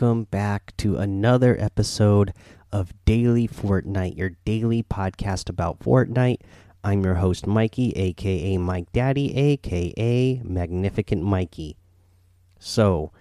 welcome back to another episode of Daily Fortnite, your daily podcast about Fortnite. I'm your host, Mikey, aka Mike Daddy, aka Magnificent Mikey. So,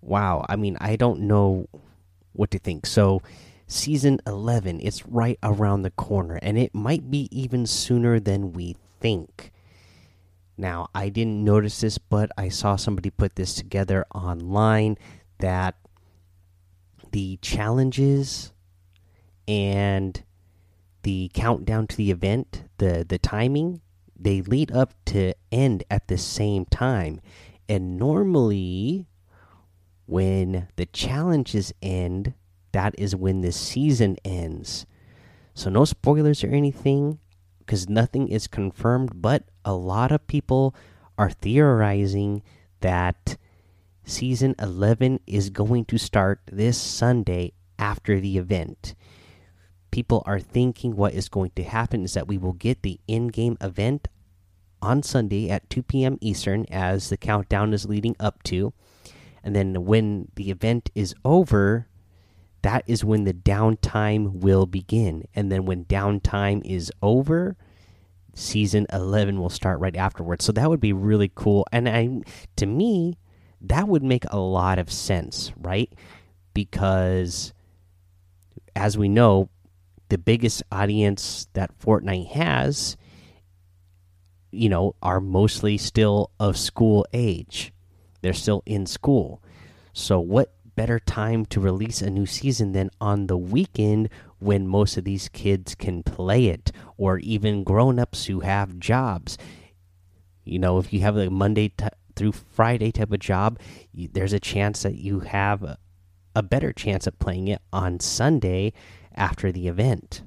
wow, I mean, I don't know what to think. So, season 11, it's right around the corner, and it might be even sooner than we think. Now, I didn't notice this, but I saw somebody put this together online that the challenges and the countdown to the event, the the timing, they lead up to end at the same time. And normally when the challenges end, that is when the season ends. So no spoilers or anything because nothing is confirmed, but a lot of people are theorizing that season 11 is going to start this Sunday after the event. People are thinking what is going to happen is that we will get the in game event on Sunday at 2 p.m. Eastern as the countdown is leading up to. And then when the event is over, that is when the downtime will begin. And then when downtime is over, season 11 will start right afterwards. So that would be really cool. And I to me, that would make a lot of sense, right? Because as we know, the biggest audience that Fortnite has, you know, are mostly still of school age. They're still in school. So what better time to release a new season than on the weekend when most of these kids can play it or even grown-ups who have jobs you know if you have a monday through friday type of job there's a chance that you have a, better chance of playing it on sunday after the event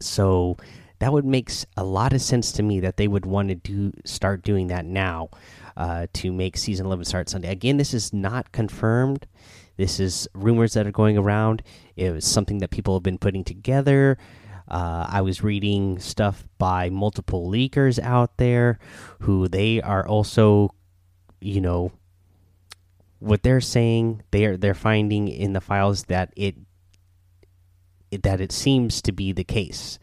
so that would make a lot of sense to me that they would want to do start doing that now uh, to make season 11 start Sunday. Again, this is not confirmed. This is rumors that are going around. It was something that people have been putting together. Uh, I was reading stuff by multiple leakers out there who they are also, you know, what they're saying. They are they're finding in the files that it, it that it seems to be the case.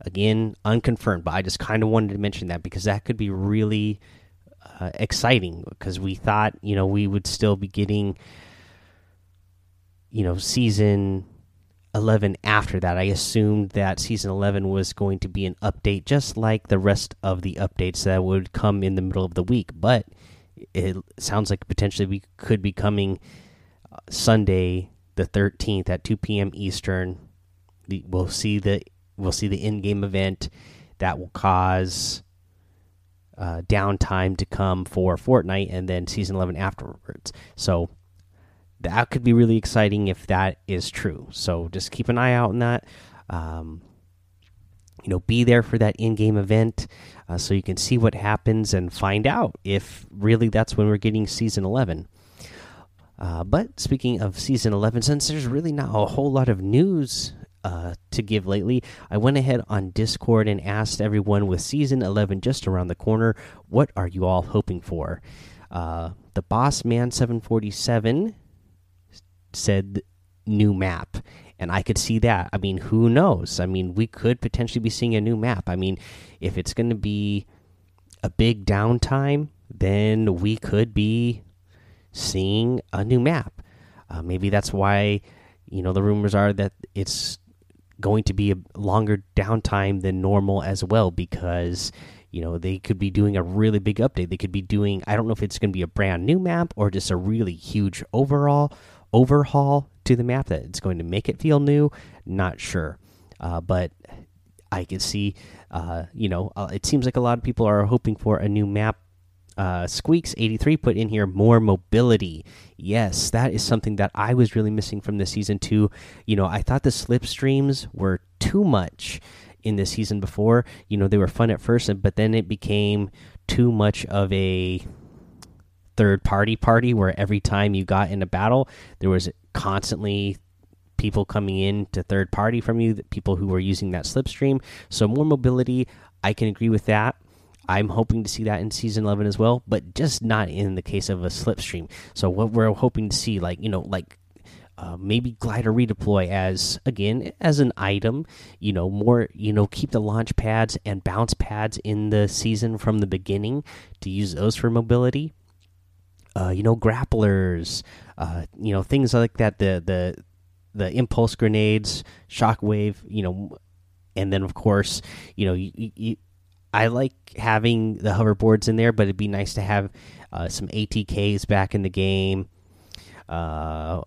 Again, unconfirmed, but I just kind of wanted to mention that because that could be really uh, exciting because we thought you know we would still be getting you know season 11 after that i assumed that season 11 was going to be an update just like the rest of the updates that would come in the middle of the week but it sounds like potentially we could be coming uh, sunday the 13th at 2 p.m eastern we'll see the we'll see the in-game event that will cause uh, downtime to come for Fortnite and then season 11 afterwards. So that could be really exciting if that is true. So just keep an eye out on that. Um, you know, be there for that in game event uh, so you can see what happens and find out if really that's when we're getting season 11. Uh, but speaking of season 11, since there's really not a whole lot of news uh, to give lately, I went ahead on Discord and asked everyone with season 11 just around the corner, what are you all hoping for? Uh, the Boss Man 747 said new map, and I could see that. I mean, who knows? I mean, we could potentially be seeing a new map. I mean, if it's going to be a big downtime, then we could be seeing a new map. Uh, maybe that's why you know the rumors are that it's going to be a longer downtime than normal as well because you know they could be doing a really big update they could be doing i don't know if it's going to be a brand new map or just a really huge overall overhaul to the map that it's going to make it feel new not sure uh, but i can see uh, you know uh, it seems like a lot of people are hoping for a new map uh, Squeaks eighty three put in here more mobility. Yes, that is something that I was really missing from the season two. You know, I thought the slipstreams were too much in the season before. You know, they were fun at first, but then it became too much of a third party party where every time you got in a battle, there was constantly people coming in to third party from you, people who were using that slipstream. So more mobility, I can agree with that. I'm hoping to see that in season 11 as well, but just not in the case of a slipstream. So what we're hoping to see, like you know, like uh, maybe glider redeploy as again as an item. You know, more you know, keep the launch pads and bounce pads in the season from the beginning to use those for mobility. Uh, you know, grapplers, uh, you know, things like that. The the the impulse grenades, shockwave, you know, and then of course, you know, you, you I like having the hoverboards in there, but it'd be nice to have uh, some ATKs back in the game. Uh,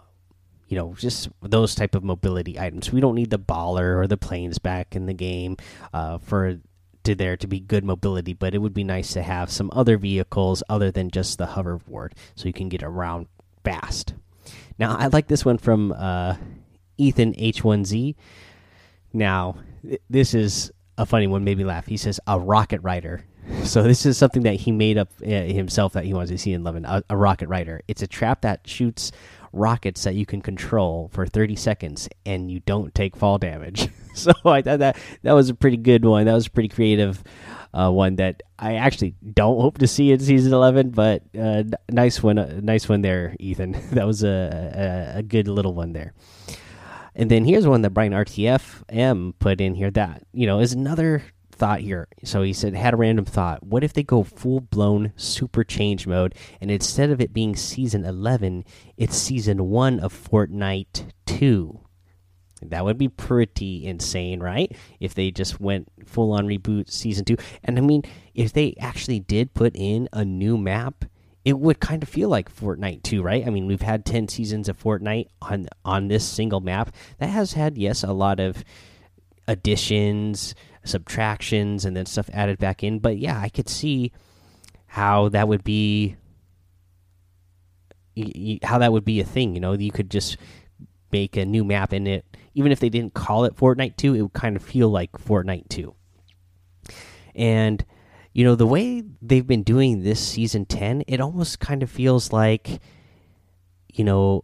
you know, just those type of mobility items. We don't need the baller or the planes back in the game uh, for to there to be good mobility, but it would be nice to have some other vehicles other than just the hoverboard, so you can get around fast. Now, I like this one from uh, Ethan H1Z. Now, this is a funny one made me laugh. He says a rocket rider. So this is something that he made up uh, himself that he wants to see in Eleven. A, a rocket rider. It's a trap that shoots rockets that you can control for 30 seconds and you don't take fall damage. so I thought that that was a pretty good one. That was a pretty creative uh, one that I actually don't hope to see in season 11, but uh, nice one, uh, nice one there, Ethan. that was a, a, a good little one there. And then here's one that Brian RTFM put in here that, you know, is another thought here. So he said, had a random thought. What if they go full blown super change mode and instead of it being season 11, it's season 1 of Fortnite 2? That would be pretty insane, right? If they just went full on reboot season 2. And I mean, if they actually did put in a new map it would kind of feel like Fortnite too, right? I mean, we've had 10 seasons of Fortnite on on this single map. That has had yes, a lot of additions, subtractions and then stuff added back in, but yeah, I could see how that would be how that would be a thing, you know, you could just make a new map in it. Even if they didn't call it Fortnite 2, it would kind of feel like Fortnite 2. And you know the way they've been doing this season 10 it almost kind of feels like you know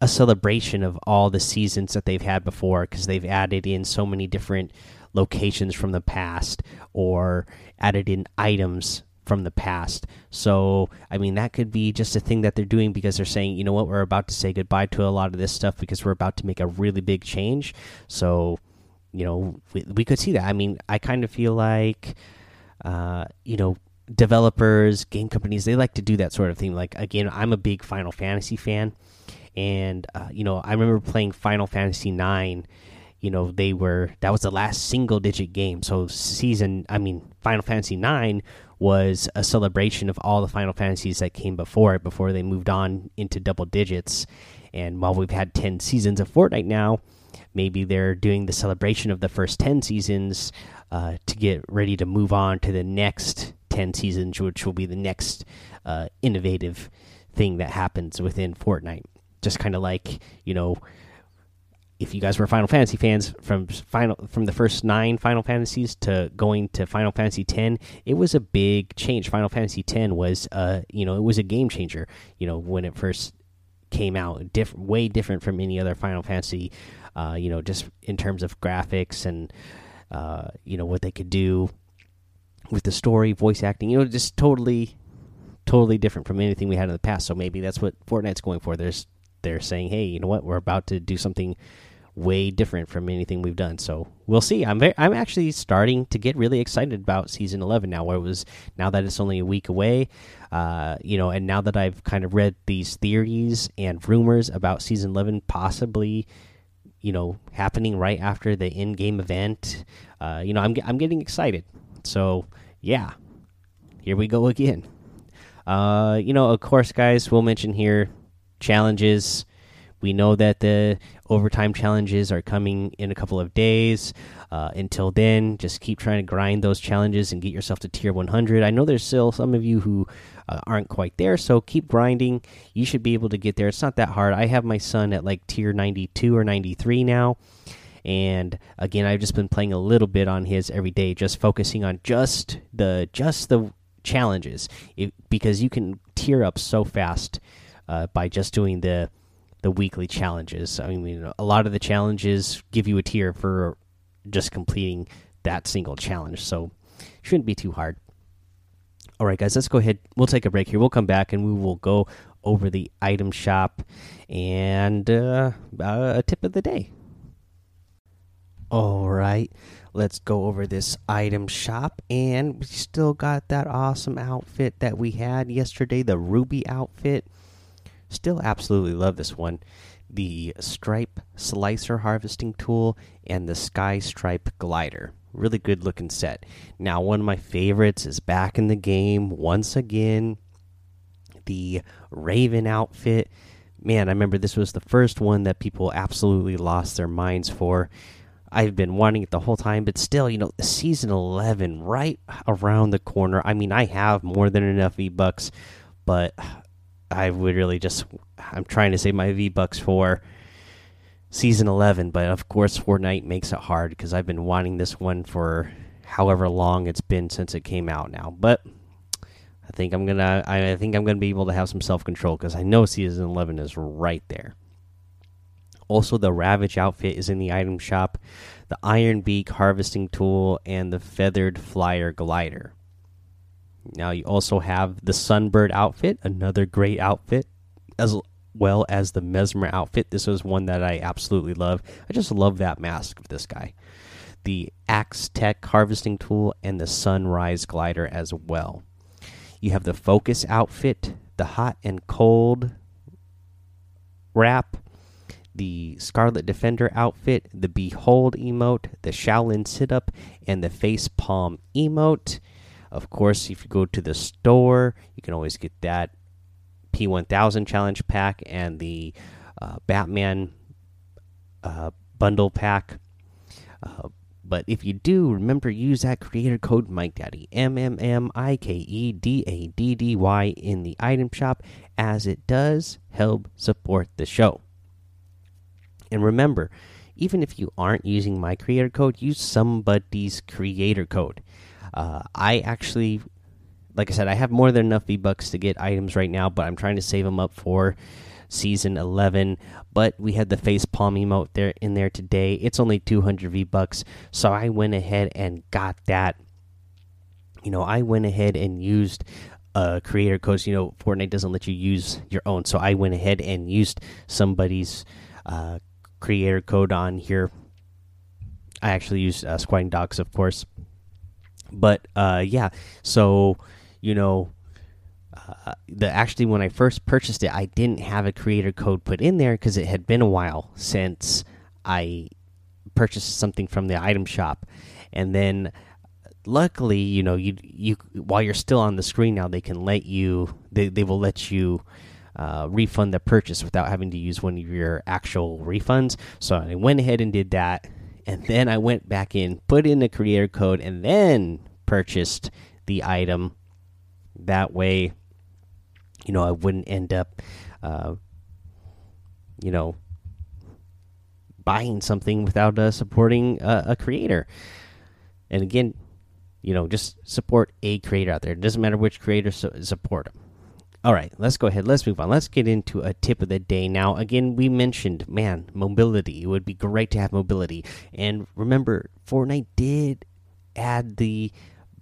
a celebration of all the seasons that they've had before because they've added in so many different locations from the past or added in items from the past. So, I mean, that could be just a thing that they're doing because they're saying, you know what, we're about to say goodbye to a lot of this stuff because we're about to make a really big change. So, you know, we, we could see that. I mean, I kind of feel like uh, you know, developers, game companies, they like to do that sort of thing. Like again, I'm a big Final Fantasy fan, and uh, you know, I remember playing Final Fantasy nine. You know, they were that was the last single digit game. So season, I mean, Final Fantasy nine was a celebration of all the Final Fantasies that came before it, before they moved on into double digits. And while we've had ten seasons of Fortnite now, maybe they're doing the celebration of the first ten seasons uh, to get ready to move on to the next 10 seasons, which will be the next uh, innovative thing that happens within Fortnite. Just kind of like, you know, if you guys were Final Fantasy fans from final from the first nine Final Fantasies to going to Final Fantasy X, it was a big change. Final Fantasy X was, uh, you know, it was a game changer. You know, when it first came out, different, way different from any other Final Fantasy. Uh, you know, just in terms of graphics and uh, you know what they could do with the story, voice acting. You know, just totally, totally different from anything we had in the past. So maybe that's what Fortnite's going for. There's they're saying, hey, you know what, we're about to do something way different from anything we've done. So we'll see. I'm very, I'm actually starting to get really excited about season 11 now. Where it was now that it's only a week away, uh, you know, and now that I've kind of read these theories and rumors about season 11 possibly you know happening right after the in game event. Uh, you know, I'm I'm getting excited. So yeah, here we go again. Uh, you know, of course, guys, we'll mention here challenges. We know that the overtime challenges are coming in a couple of days. Uh, until then, just keep trying to grind those challenges and get yourself to tier 100. I know there's still some of you who uh, aren't quite there, so keep grinding. You should be able to get there. It's not that hard. I have my son at like tier 92 or 93 now. And again, I've just been playing a little bit on his every day, just focusing on just the just the challenges, it, because you can tier up so fast uh, by just doing the the weekly challenges. I mean, a lot of the challenges give you a tier for just completing that single challenge, so shouldn't be too hard. All right, guys, let's go ahead. We'll take a break here. We'll come back and we will go over the item shop and uh, a tip of the day. All right, let's go over this item shop. And we still got that awesome outfit that we had yesterday the Ruby outfit. Still absolutely love this one. The Stripe Slicer Harvesting Tool and the Sky Stripe Glider really good looking set. Now, one of my favorites is back in the game once again. The Raven outfit. Man, I remember this was the first one that people absolutely lost their minds for. I've been wanting it the whole time, but still, you know, season 11 right around the corner. I mean, I have more than enough V bucks, but I would really just I'm trying to save my V bucks for season 11 but of course fortnite makes it hard because i've been wanting this one for however long it's been since it came out now. But i think i'm gonna i think i'm gonna be able to have some self-control because i know season 11 is right there. Also the ravage outfit is in the item shop. The iron beak harvesting tool and the feathered flyer glider now you also have the sunbird outfit another great outfit as well as the Mezmer outfit. This was one that I absolutely love. I just love that mask of this guy. The Axe Tech harvesting tool and the Sunrise glider as well. You have the Focus outfit, the Hot and Cold wrap, the Scarlet Defender outfit, the Behold emote, the Shaolin sit up, and the Face Palm emote. Of course, if you go to the store, you can always get that P1000 challenge pack and the uh, Batman uh, bundle pack. Uh, but if you do, remember use that creator code Mike Daddy M M M I K E D A D D Y in the item shop, as it does help support the show. And remember, even if you aren't using my creator code, use somebody's creator code. Uh, I actually like I said, I have more than enough V bucks to get items right now, but I'm trying to save them up for season 11. But we had the face palm emote there in there today. It's only 200 V bucks, so I went ahead and got that. You know, I went ahead and used uh, creator codes. You know, Fortnite doesn't let you use your own, so I went ahead and used somebody's uh, creator code on here. I actually used uh, Squatting Dogs, of course. But uh, yeah, so you know, uh, the actually when I first purchased it, I didn't have a creator code put in there because it had been a while since I purchased something from the item shop, and then luckily, you know, you you while you're still on the screen now, they can let you they they will let you. Uh, refund the purchase without having to use one of your actual refunds. So I went ahead and did that, and then I went back in, put in the creator code, and then purchased the item that way, you know, I wouldn't end up, uh, you know, buying something without uh, supporting a, a creator. And again, you know, just support a creator out there. It doesn't matter which creator, support them. All right, let's go ahead. Let's move on. Let's get into a tip of the day now. Again, we mentioned, man, mobility. It would be great to have mobility. And remember, Fortnite did add the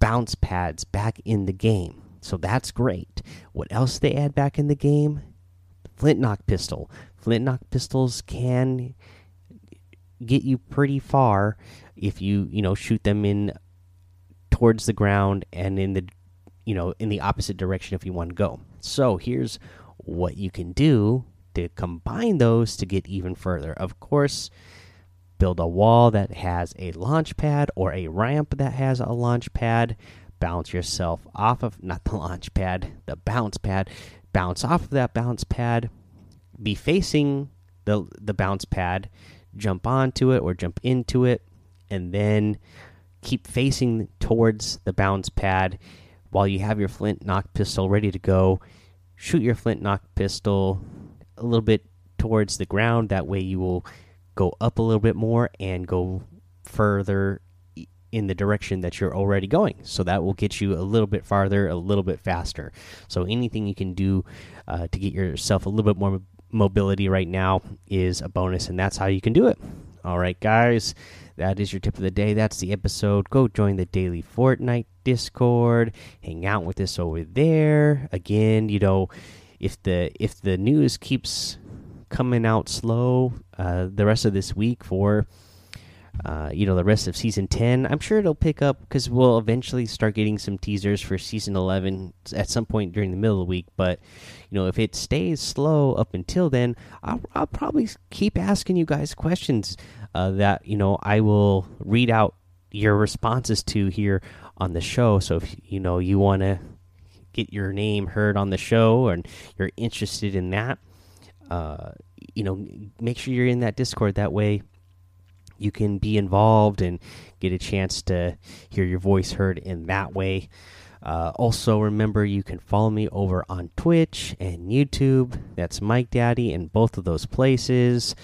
bounce pads back in the game. So that's great. What else they add back in the game? Flintlock pistol. Flintlock pistols can get you pretty far if you, you know, shoot them in towards the ground and in the you know, in the opposite direction if you want to go. So, here's what you can do to combine those to get even further. Of course, build a wall that has a launch pad or a ramp that has a launch pad. Bounce yourself off of not the launch pad, the bounce pad, bounce off of that bounce pad, be facing the the bounce pad, jump onto it or jump into it, and then keep facing towards the bounce pad while you have your flint knock pistol ready to go. Shoot your flint knock pistol a little bit towards the ground. That way you will go up a little bit more and go further in the direction that you're already going. So that will get you a little bit farther, a little bit faster. So anything you can do uh, to get yourself a little bit more mobility right now is a bonus, and that's how you can do it. All right, guys, that is your tip of the day. That's the episode. Go join the daily Fortnite Discord. Hang out with us over there. Again, you know, if the if the news keeps coming out slow uh, the rest of this week for uh, you know the rest of season 10 i'm sure it'll pick up because we'll eventually start getting some teasers for season 11 at some point during the middle of the week. But you know if it stays slow up until then i'll, I'll probably keep asking you guys questions uh, that you know i will read out your responses to here on the show. So if you know you want to get your name heard on the show and you're interested in that uh, you know make sure you're in that discord. That way you can be involved and get a chance to hear your voice heard in that way. Uh, also, remember you can follow me over on Twitch and YouTube. That's Mike Daddy in both of those places.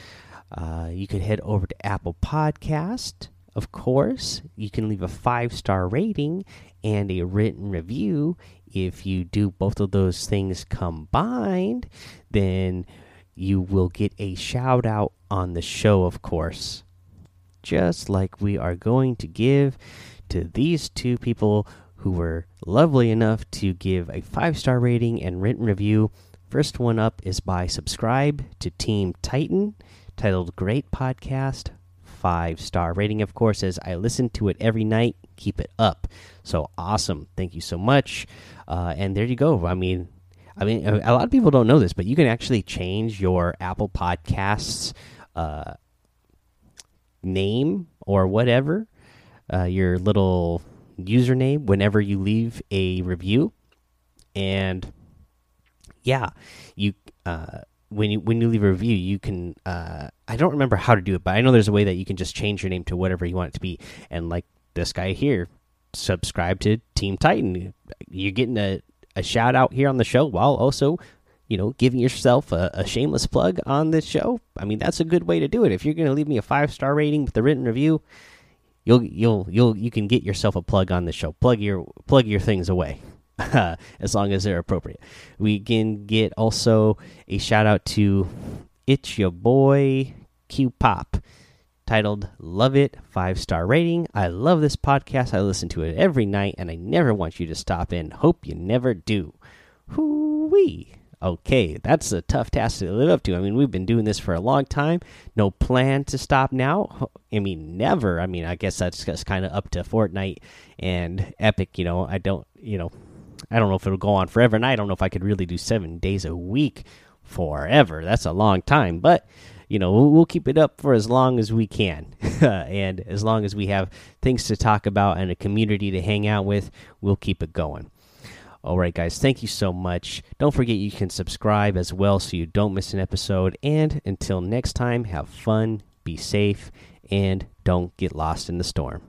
Uh, you can head over to Apple Podcast, of course. You can leave a five star rating and a written review. If you do both of those things combined, then you will get a shout out on the show, of course just like we are going to give to these two people who were lovely enough to give a five star rating and written review. First one up is by Subscribe to Team Titan, titled Great Podcast. Five star rating, of course, as I listen to it every night. Keep it up. So awesome. Thank you so much. Uh, and there you go. I mean, I mean, a lot of people don't know this, but you can actually change your Apple Podcasts uh, name or whatever, uh, your little username whenever you leave a review, and yeah, you uh, when you when you leave a review, you can. Uh, I don't remember how to do it, but I know there's a way that you can just change your name to whatever you want it to be. And like this guy here, subscribe to Team Titan. You're getting a a shout out here on the show while also you know, giving yourself a, a, shameless plug on this show. I mean, that's a good way to do it. If you're going to leave me a five star rating with a written review, you'll you'll you'll you can get yourself a plug on the show. Plug your plug your things away. as long as they're appropriate. We can get also a shout out to It's Your Boy Q Pop titled Love It, five star rating. I love this podcast. I listen to it every night and I never want you to stop in. Hope you never do. Hoo wee. Okay, that's a tough task to live up to. I mean, we've been doing this for a long time. No plan to stop now. I mean, never. I mean, I guess that's just kind of up to Fortnite and Epic. You know, I don't. You know, I don't know if it'll go on forever, and I don't know if I could really do seven days a week forever. That's a long time, but you know we'll, we'll keep it up for as long as we can, and as long as we have things to talk about and a community to hang out with, we'll keep it going. All right, guys, thank you so much. Don't forget you can subscribe as well so you don't miss an episode. And until next time, have fun, be safe, and don't get lost in the storm.